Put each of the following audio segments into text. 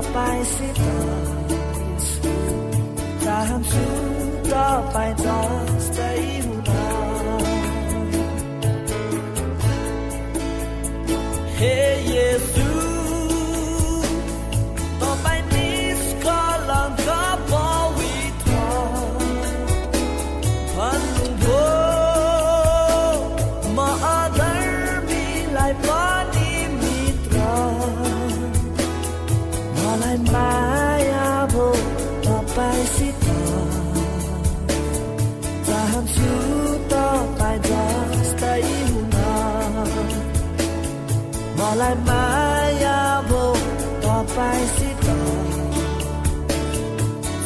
ต่อไปสิตาจตามสู้ต่อไปต่อ मलाई माया भो तपाईँसित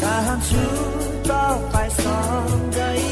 चाहन्छु तपाईँसँगै हिँड्न हे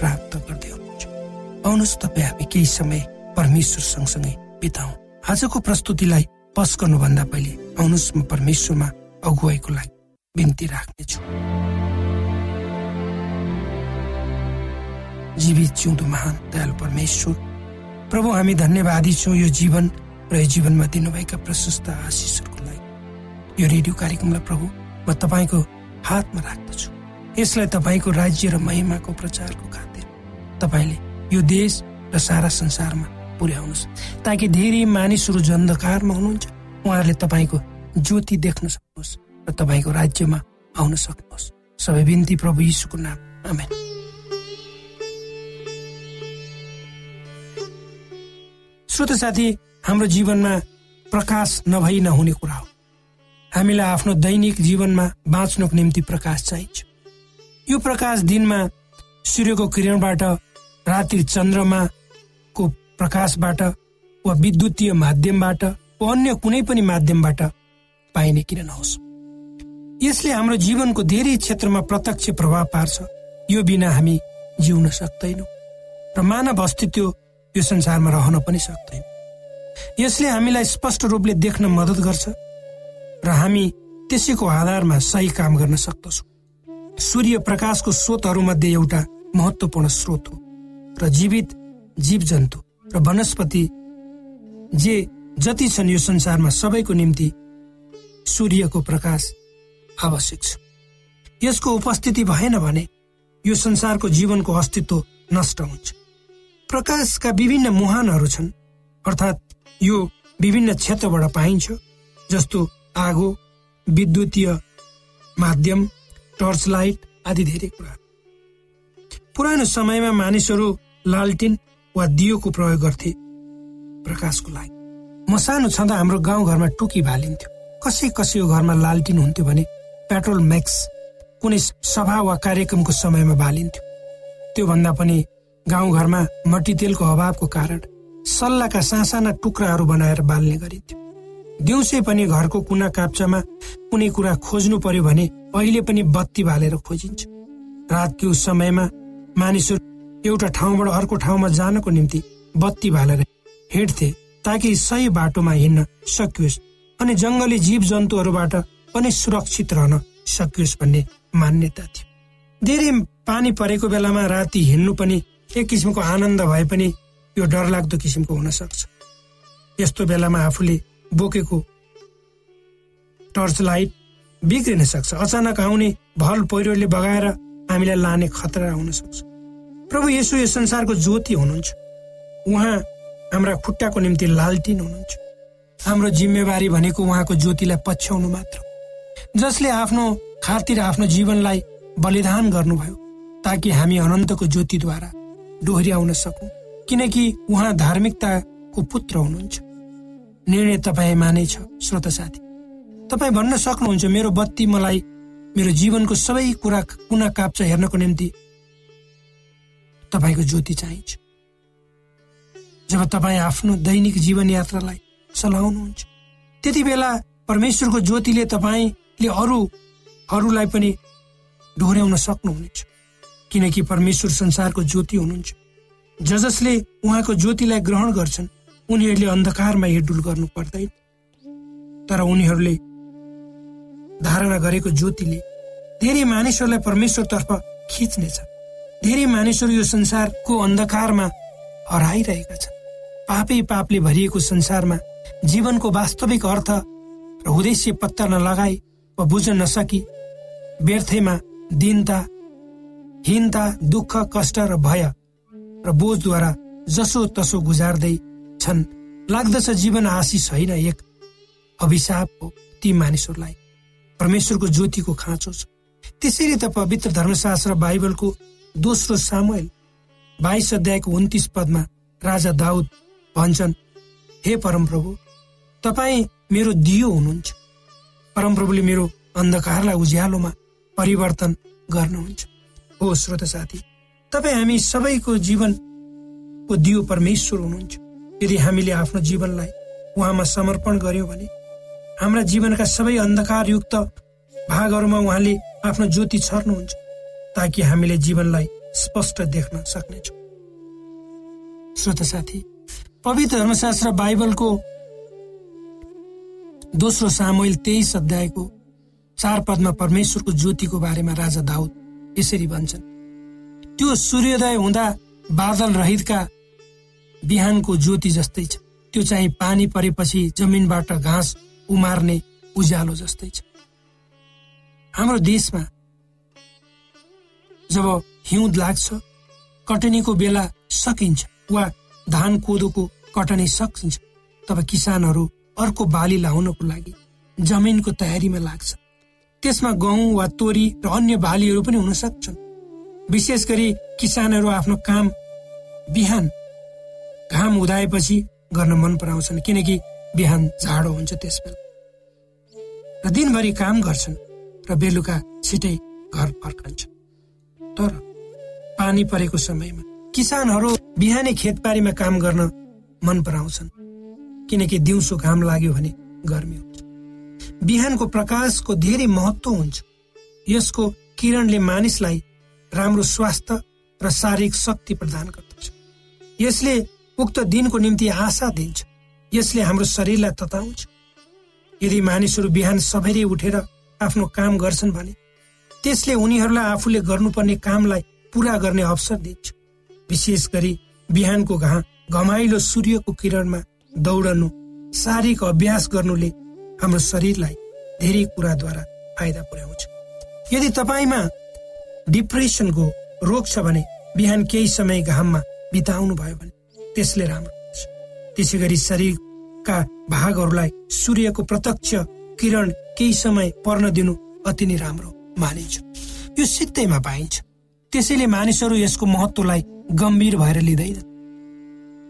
प्राप्त गर्दै हुनुहुन्छ। आउनुहोस् तपाईँ हामी केही समय परमेश्वर सँगसँगै बिताउँ। आजको प्रस्तुतिलाई पस गर्नुभन्दा पहिले आउनुहोस् म परमेश्वरमा अगुवाईको लागि बिन्ती राख्नेछु। जीवित जिउँदो महान दयालु परमेश्वर प्रभु हामी धन्यवादी छौँ यो जीवन र यो जीवनमा दिनुभएका प्रशस्त आशिषहरूको लागि। यो रेडियो कार्यक्रमलाई प्रभु म तपाईँको हातमा राख्दछु। यसलाई तपाईँको राज्य र महिमाको प्रचारको खातिर तपाईँले यो देश र सारा संसारमा पुर्याउनुहोस्। ताकि धेरै मानिसहरू जो अन्धकारमा हुनुहुन्छ उहाँहरूले तपाईँको ज्योति देख्न सक्नुहोस् र तपाईँको राज्यमा आउन सक्नुहोस्। सबै बिन्ती प्रभु यीशुको नाम। आमेन। श्रोत साथी हाम्रो जीवनमा प्रकाश नभई नहुने कुरा हो। हामीलाई आफ्नो दैनिक जीवनमा बाँच्नको निम्ति प्रकाश चाहिन्छ। यो प्रकाश दिनमा सूर्यको किरणबाट रात्रि चन्द्रमाको प्रकाशबाट वा विद्युतीय माध्यमबाट वा अन्य कुनै पनि माध्यमबाट पाइने किन नहोस् यसले हाम्रो जीवनको धेरै क्षेत्रमा प्रत्यक्ष प्रभाव पार्छ। यो बिना हामी जिउन सक्दैनौँ र मानव अस्तित्व यो संसारमा रहन पनि सक्दैन। यसले हामीलाई स्पष्ट रूपले देख्न मद्दत गर्छ र हामी त्यसैको आधारमा सही काम गर्न सक्दछौँ। सूर्य प्रकाशको स्रोतहरूमध्ये एउटा महत्वपूर्ण स्रोत हो र जीवित जीव जन्तु र वनस्पति जे जति छन् यो संसारमा सबैको निम्ति सूर्यको प्रकाश आवश्यक छ। यसको उपस्थिति भएन भने यो संसारको जीवनको अस्तित्व नष्ट हुन्छ। प्रकाशका विभिन्न मुहानहरू छन् अर्थात् यो विभिन्न क्षेत्रबाट पाइन्छ जस्तो आगो विद्युतीय माध्यम टर्च लाइट आदि धेरै कुरा। पुरानो समयमा मानिसहरू लालटिन वा दियोको प्रयोग गर्थे प्रकाशको लागि। म सानो छँदा हाम्रो गाउँघरमा टुकी भालिन्थ्यो। कसै कसैको घरमा लालटिन हुन्थ्यो भने पेट्रोल म्याक्स कुनै सभा वा कार्यक्रमको समयमा बालिन्थ्यो त्योभन्दा पनि गाउँघरमा मट्टी तेलको अभावको कारण सल्लाहका सासाना टुक्राहरू बनाएर बाल्ने गरिन्थ्यो। दिउँसै पनि घरको कुना काप्चामा कुनै कुरा खोज्नु पर्यो भने अहिले पनि बत्ती बालेर खोजिन्छ। रातको समयमा मानिसहरू एउटा ठाउँबाट अर्को ठाउँमा जानको निम्ति बत्ती बालेर हिँड्थे ताकि सही बाटोमा हिँड्न सकियोस् अनि जङ्गली जीव जन्तुहरूबाट पनि सुरक्षित रहन सकियोस् भन्ने मान्यता थियो। धेरै पानी परेको बेलामा राति हिँड्नु पनि एक किसिमको आनन्द भए पनि यो डरलाग्दो किसिमको हुन सक्छ यस्तो बेलामा आफूले बोकेको टर्च लाइट बिग्रिन सक्छ। अचानक आउने भल पहिरोले बगाएर हामीलाई लाने खतरा हुन सक्छ। प्रभु यसो यो संसारको ज्योति हुनुहुन्छ। उहाँ हाम्रा खुट्टाको निम्ति लालटिन हुनुहुन्छ। हाम्रो जिम्मेवारी भनेको उहाँको ज्योतिलाई पछ्याउनु मात्र जसले आफ्नो खातिर आफ्नो जीवनलाई बलिदान गर्नुभयो ताकि हामी अनन्तको ज्योतिद्वारा डोहोऱ्याउन सकौँ। किनकि उहाँ धार्मिकताको पुत्र हुनुहुन्छ। निर्णय तपाईँमा नै छ श्रोता साथी। तपाईँ भन्न सक्नुहुन्छ मेरो बत्ती मलाई मेरो जीवनको सबै कुरा कुना काप्चा हेर्नको निम्ति तपाईँको ज्योति चाहिन्छ। जब तपाईँ आफ्नो दैनिक जीवन यात्रालाई चलाउनुहुन्छ त्यति बेला परमेश्वरको ज्योतिले तपाईँले अरूहरूलाई पनि डोर्याउन सक्नुहुनेछ। किनकि परमेश्वर संसारको ज्योति हुनुहुन्छ। ज जसले उहाँको ज्योतिलाई ग्रहण गर्छन् उनीहरूले अन्धकारमा हिडुल गर्नु पर्दैन। तर उनीहरूले धारणा गरेको ज्योतिले धेरै मानिसहरूलाई परमेश्वरतर्फ खिच्नेछ। धेरै मानिसहरू यो संसारको अन्धकारमा हराइरहेका छन्। पापै पापले भरिएको संसारमा जीवनको वास्तविक अर्थ र उद्देश्य पत्ता नलगाई वा बुझ्न नसकी व्यर्थैमा दिनता हिनता दुःख कष्ट र भय र बोझद्वारा जसो तसो गुजार्दै छन्। लाग्दछ जीवन आशिष होइन एक अभिशाप हो ती मानिसहरूलाई। परमेश्वरको ज्योतिको खाँचो छ। त्यसरी त पवित्र धर्मशास्त्र बाइबलको दोस्रो सामुएल बाइस अध्यायको उन्तिस पदमा राजा दाउद भन्छन् हे परमप्रभु तपाईँ मेरो दियो हुनुहुन्छ। परमप्रभुले मेरो अन्धकारलाई उज्यालोमा परिवर्तन गर्नुहुन्छ। हो श्रोत साथी तपाईँ हामी सबैको जीवनको दियो परमेश्वर हुनुहुन्छ। यदि हामीले आफ्नो जीवनलाई उहाँमा समर्पण गर्यौँ भने हाम्रा जीवनका सबै अन्धकारयुक्त भागहरूमा उहाँले आफ्नो ज्योति छर्नुहुन्छ ताकि हामीले जीवनलाई स्पष्ट देख्न सक्नेछौँ। श्रोत साथी पवित्र धर्मशास्त्र बाइबलको दोस्रो सामोइल तेइस अध्यायको चार पदमा परमेश्वरको ज्योतिको बारेमा राजा दाउद यसरी भन्छन् त्यो सूर्योदय हुँदा बादल रहितका बिहानको ज्योति जस्तै छ। त्यो चाहिँ पानी परेपछि जमिनबाट घाँस उमार्ने उज्यालो जस्तै छ। हाम्रो देशमा जब हिउँद लाग्छ कटनीको बेला सकिन्छ वा धान कोदोको कटनी सकिन्छ तब किसानहरू अर्को बाली लाउनको लागि जमिनको तयारीमा लाग्छ। त्यसमा गहुँ वा तोरी र अन्य बालीहरू पनि हुन सक्छन्। विशेष गरी किसानहरू आफ्नो काम बिहान घाम उदाएपछि गर्न मन पराउँछन् किनकि बिहान जाडो हुन्छ त्यस बेला र दिनभरि काम गर्छन् र बेलुका छिटै घर फर्कन्छन्। तर पानी परेको समयमा किसानहरू बिहानै खेतबारीमा काम गर्न मन पराउँछन्। किनकि दिउँसो घाम लाग्यो भने गर्मी हुन्छ। बिहानको प्रकाशको धेरै महत्व हुन्छ। यसको किरणले मानिसलाई राम्रो स्वास्थ्य र शारीरिक शक्ति प्रदान गर्दछ। यसले उक्त दिनको निम्ति आशा दिन्छ। यसले हाम्रो शरीरलाई तताउँछ। यदि मानिसहरू बिहान सबैले उठेर आफ्नो काम गर्छन् भने त्यसले उनीहरूलाई आफूले गर्नुपर्ने कामलाई पूरा गर्ने अवसर दिन्छ। विशेष गरी बिहानको घा घमाइलो सूर्यको किरणमा दौडनु शारीरिक अभ्यास गर्नुले हाम्रो शरीरलाई धेरै कुराद्वारा फाइदा पुर्याउँछ। यदि तपाईँमा डिप्रेसनको रोग छ भने बिहान केही समय घाममा बिताउनु भयो भने त्यसले राम्रो त्यसै गरी शरीरका भागहरूलाई सूर्यको प्रत्यक्ष किरण केही समय पर्न दिनु अति नै राम्रो मानिन्छ। यो सित्तैमा पाइन्छ। त्यसैले मानिसहरू यसको महत्वलाई गम्भीर भएर लिँदैन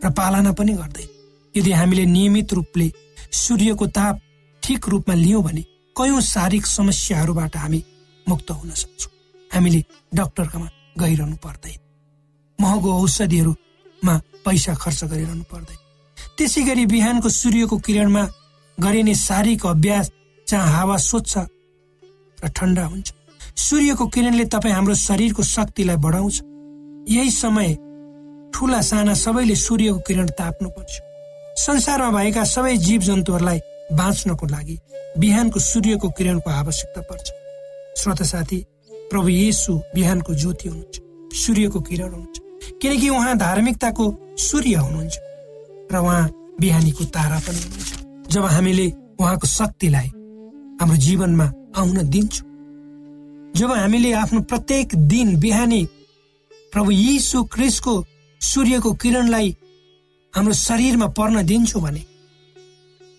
र पालना पनि गर्दैन। यदि हामीले नियमित रूपले सूर्यको ताप ठिक रूपमा लियौँ भने कयौँ शारीरिक समस्याहरूबाट हामी मुक्त हुन सक्छौँ। हामीले डक्टरकामा गइरहनु पर्दैन। महँगो औषधिहरूमा पैसा खर्च गरिरहनु पर्दैन। त्यसै गरी बिहानको सूर्यको किरणमा गरिने शारीरिक अभ्यास जहाँ हावा स्वच्छ र ठन्डा हुन्छ सूर्यको किरणले तपाईँ हाम्रो शरीरको शक्तिलाई बढाउँछ। यही समय ठुला साना सबैले सूर्यको किरण ताप्नु पर्छ। संसारमा भएका सबै जीव जन्तुहरूलाई बाँच्नको लागि बिहानको सूर्यको किरणको आवश्यकता पर्छ। श्रोत साथी प्रभु येसु बिहानको ज्योति हुनुहुन्छ सूर्यको किरण हुनुहुन्छ किनकि उहाँ धार्मिकताको सूर्य हुनुहुन्छ। र उहाँ बिहानीको तारा पनि हुनुहुन्छ। जब हामीले उहाँको शक्तिलाई हाम्रो जीवनमा आउन दिन्छौँ जब हामीले आफ्नो प्रत्येक दिन बिहानी प्रभु यीशु क्रिसको सूर्यको किरणलाई हाम्रो शरीरमा पर्न दिन्छौँ भने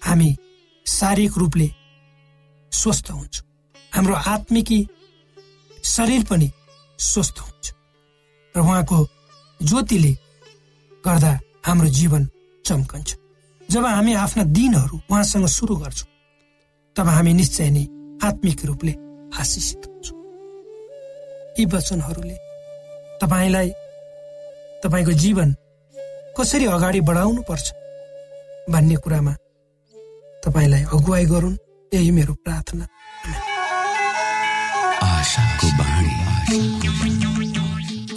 हामी शारीरिक रूपले स्वस्थ हुन्छौँ। हाम्रो आत्मिकी शरीर पनि स्वस्थ हुन्छ। र उहाँको ज्योतिले गर्दा हाम्रो जीवन चम्कन्छ जब हामी आफ्ना दिनहरू उहाँसँग सुरु गर्छौँ तब हामी निश्चय नै आत्मिक रूपले आशिषित हुन्छौँ। यी वचनहरूले तपाईँलाई तपाईँको जीवन कसरी अगाडि बढाउनु पर्छ भन्ने कुरामा तपाईँलाई अगुवाई गरून् यही मेरो प्रार्थना। आशाको बाणी।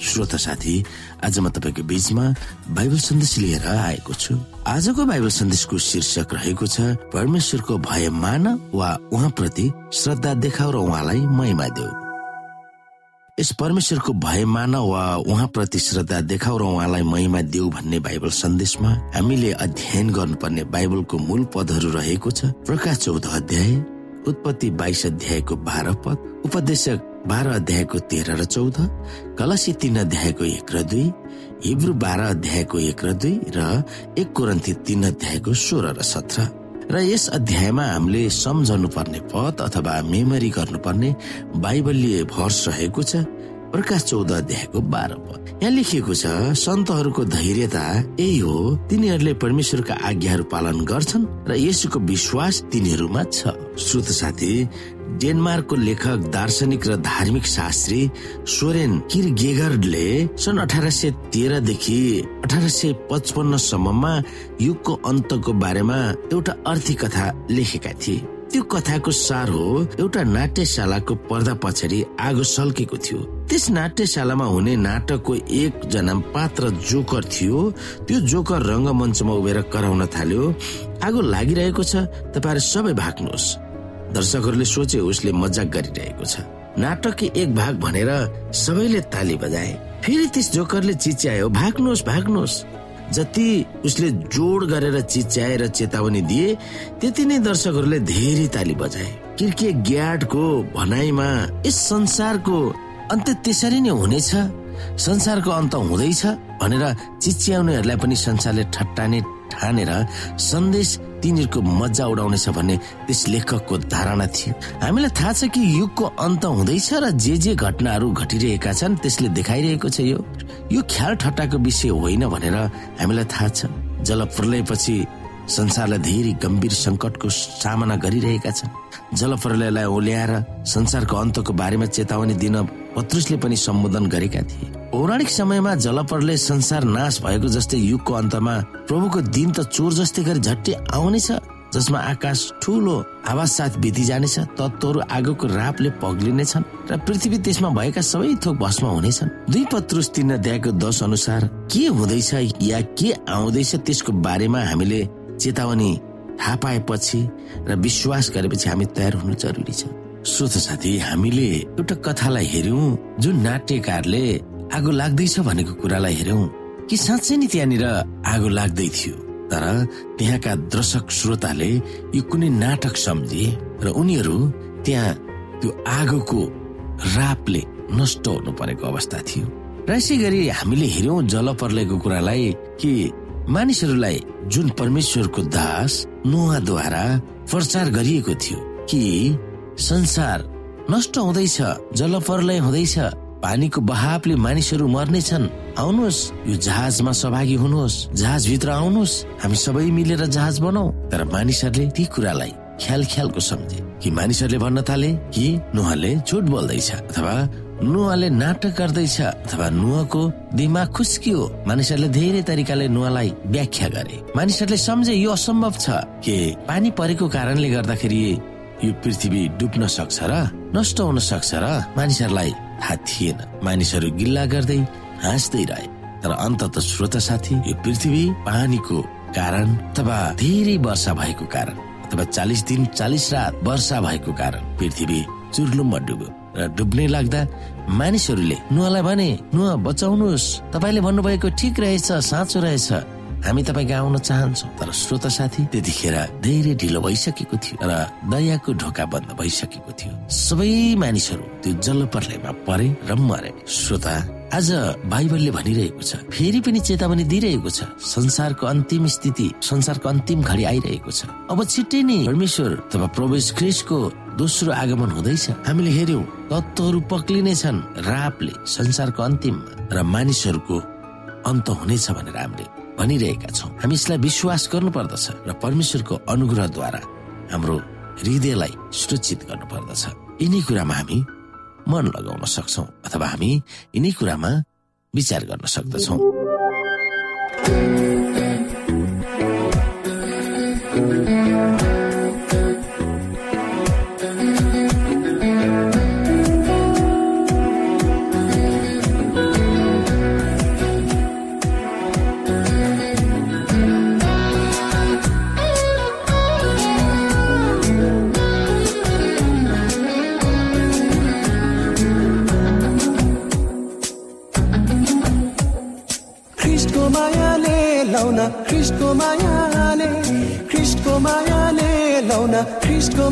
श्रोता साथी आज म तपाईँको बीचमा बाइबल सन्देश लिएर आएको छु। आजको बाइबल सन्देशको शीर्षक रहेको छ परमेश्वरको भय मान वा उहाँप्रति श्रद्धा देखाउ र उहाँलाई महिमा देऊ यस परमेश्वरको भय मान वा उहाँप्रति श्रद्धा देखाउ र उहाँलाई महिमा देऊ भन्ने बाइबल सन्देशमा हामीले अध्ययन गर्नुपर्ने बाइबलको मूल पदहरू रहेको छ प्रकाश चौध अध्याय उत्पत्ति बाइस अध्यायको बाह्र पद उपदेशक बाह्र अध्यायको तेह्र र चौध कलसी तीन अध्यायको एक र दुई हिब्रू बाह्र अध्यायको एक र दुई र एक कोरन्थी तीन अध्यायको सोह्र र सत्र। र यस अध्यायमा हामीले सम्झनु पर्ने पद अथवा मेमोरी गर्नुपर्ने बाइबलीय भर्स रहेको छ प्रकाश चौध अध्यायको बाह्र पद। यहाँ लेखिएको छ सन्तहरूको धैर्यता यही हो तिनीहरूले परमेश्वरका आज्ञाहरू पालन गर्छन् र यसुको विश्वास तिनीहरूमा छ। श्रोत साथी डेनमार्कको लेखक दार्शनिक र धार्मिक शास्त्री सोरेन किर गेगरले सन् अठार सय तेह्रदेखि अठार सय पचपन्नसम्ममा युगको अन्तको बारेमा एउटा अर्थी कथा लेखेका थिए। त्यो कथाको सार हो एउटा नाट्यशालाको पर्दा पछाडि आगो सल्केको थियो। त्यस नाट्यशालामा हुने नाटकको एकजना पात्र जोकर थियो। त्यो जोकर रङ्गमञ्चमा उभिएर कराउन थाल्यो। आगो लागिरहेको छ। तपाईँहरू सबै भाग्नुहोस्। दर्शकहरूले सोचे उसले मजाक गरिरहेको छ। नाटकको एक भाग भनेर सबैले ताली बजाए। फेरि त्यस जोकरले चिच्यायो भाग्नुहोस् भाग्नुहोस्। जति उसले जोड गरेर चिच्याएर चेतावनी दिए त्यति नै दर्शकहरूले धेरै ताली बजाए। किर्के ग्याडको भनाइमा यस संसारको अन्त्य त्यसरी नै हुनेछ। संसारको अन्त हुँदैछ भनेर चिच्याउनेहरूलाई पनि संसारले ठट्टाने ठानेर सन्देश तिनीहरूको मजा उडाउनेछ भन्ने त्यस लेखकको धारणा थियो। हामीलाई थाहा छ कि युगको अन्त हुँदैछ र जे जे घटनाहरू घटिरहेका छन् त्यसले देखाइरहेको छ यो। यो ख्याल ठट्टाको विषय होइन भनेर हामीलाई थाहा छ। जल प्रलयपछि संसारलाई धेरै गम्भीर संकटको सामना गरिरहेका छन्। जलप्रलयलाई ओल्याएर संसारको अन्तको बारेमा चेतावनी दिन पत्रुसले पनि सम्बोधन गरेका थिए। पौराणिक समयमा जलप्रलय संसार नाश भएको जस्तै युगको अन्तमा प्रभुको दिन त चोर जस्तै गरी झट्टै आउनेछ जसमा आकाश ठुलो आवाज साथ बिति जानेछ तत्वहरू आगोको रापले पग्लिनेछन् र पृथ्वी त्यसमा भएका सबै थोक भस्म हुनेछन्। दुई पत्रुस तिन अध्यायको दश अनुसार के हुँदैछ या के आउँदैछ त्यसको बारेमा हामीले चेतावनी थाहा पाएपछि र विश्वास गरेपछि हामी तयार हुनु जरुरी छ। श्रोत साथी हामीले एउटा कथालाई हेर्यौं जुन नाट्यकारले आगो लाग्दैछ भनेको कुरालाई हेर्यौं कि साँच्चै नै त्यहाँनिर आगो लाग्दै थियो। तर त्यहाँका दर्शक श्रोताले यो कुनै नाटक सम्झे र उनीहरू त्यहाँ त्यो आगोको रापले नष्ट हुनु परेको अवस्था थियो। र यसै गरी हामीले हेर्यौं जलप्रलयको कुरालाई कि मानिसहरूलाई जुन परमेश्वरको दास नुहाद्वारा प्रचार गरिएको थियो कि संसार नष्ट हुँदैछ जलप्रलय हुँदैछ पानीको बहावले मानिसहरू मर्नेछन्। आउनुहोस् यो जहाजमा सहभागी हुनुहोस्। जहाज भित्र आउनुहोस्। हामी सबै मिलेर जहाज बनाऊ। तर मानिसहरूले ती कुरालाई ख्याल ख्यालको सम्झे। कि मानिसहरूले भन्न थाले कि नुहाले झुट बोल्दैछ अथवा नुहाले नाटक गर्दैछ अथवा नुहाको दिमाग खुस्कियो। मानिसहरूले धेरै तरिकाले नुहालाई व्याख्या गरे। मानिसहरूले सम्झे यो असम्भव छ कि पानी परेको कारणले गर्दाखेरि यो पृथ्वी डुब्न सक्छ र नष्ट हुन सक्छ र मानिसहरूलाई थाहा थिएन। मानिसहरू गिल्ला गर्दै हाँस्दै रहे। तर अन्तत श्रोता साथी यो पृथ्वी पानीको कारण अथवा धेरै वर्षा भएको कारण अथवा चालिस दिन चालिस रात वर्षा भएको कारण पृथ्वी चुर्लुममा डुब्यो। र डुब्ने लाग्दा मानिसहरूले नुहालाई भने नुहा बचाउनुहोस्। तपाईँले भन्नुभएको ठिक रहेछ साँचो रहेछ। हामी तपाईँको आउन चाहन्छौँ तर श्रोता साथी त्यतिखेर धेरै ढिलो भइसकेको थियो र दयाको ढोका बन्द भइसकेको थियो। सबै मानिसहरू त्यो जलप्रलयमा परे र मरे। श्रोता आज बाइबलले भनिरहेको छ फेरि पनि चेतावनी दिइरहेको छ संसारको अन्तिम स्थिति संसारको अन्तिम घडी आइरहेको छ। अब छिट्टै नै परमेश्वर अथवा प्रवेश ख्रिसको दोस्रो आगमन हुँदैछ। हामीले हेर्यौं तत्वहरू पक्लिने छन् रापले संसारको अन्तिममा र मानिसहरूको अन्त हुनेछ भनेर हामीले भनिरहेका छौँ। हामी यसलाई विश्वास गर्नु पर्दछ र परमेश्वरको अनुग्रहद्वारा हाम्रो हृदयलाई सुरक्षित गर्नु पर्दछ यिनै कुरामा हामी मन लगाउन सक्छौ अथवा हामी यिनै कुरामा विचार गर्न सक्दछौ।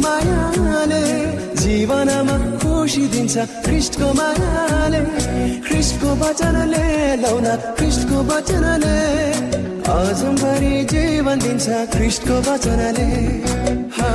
मायाले जीवनमा खुसी दिन्छ। ख्रिस्टको मायाले ख्रिस्टको वचनले लाउन ख्रिस्टको वचनले अजम्भरि जीवन दिन्छ। ख्रिस्टको वचनले। हा,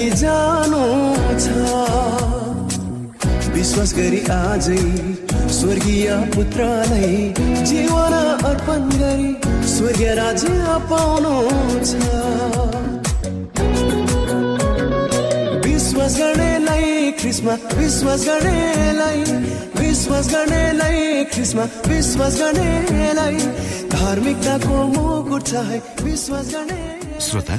फर्की जानु छ विश्वास गरी आजै स्वर्गीय पुत्रलाई जीवन अर्पण गरी स्वर्गीय राज्य पाउनु छ। विश्वास गर्नेलाई ख्रिस्मा विश्वास गर्नेलाई विश्वास गर्नेलाई ख्रिस्मा विश्वास गर्नेलाई धार्मिकताको मुकुट छ है विश्वास गर्ने श्रोता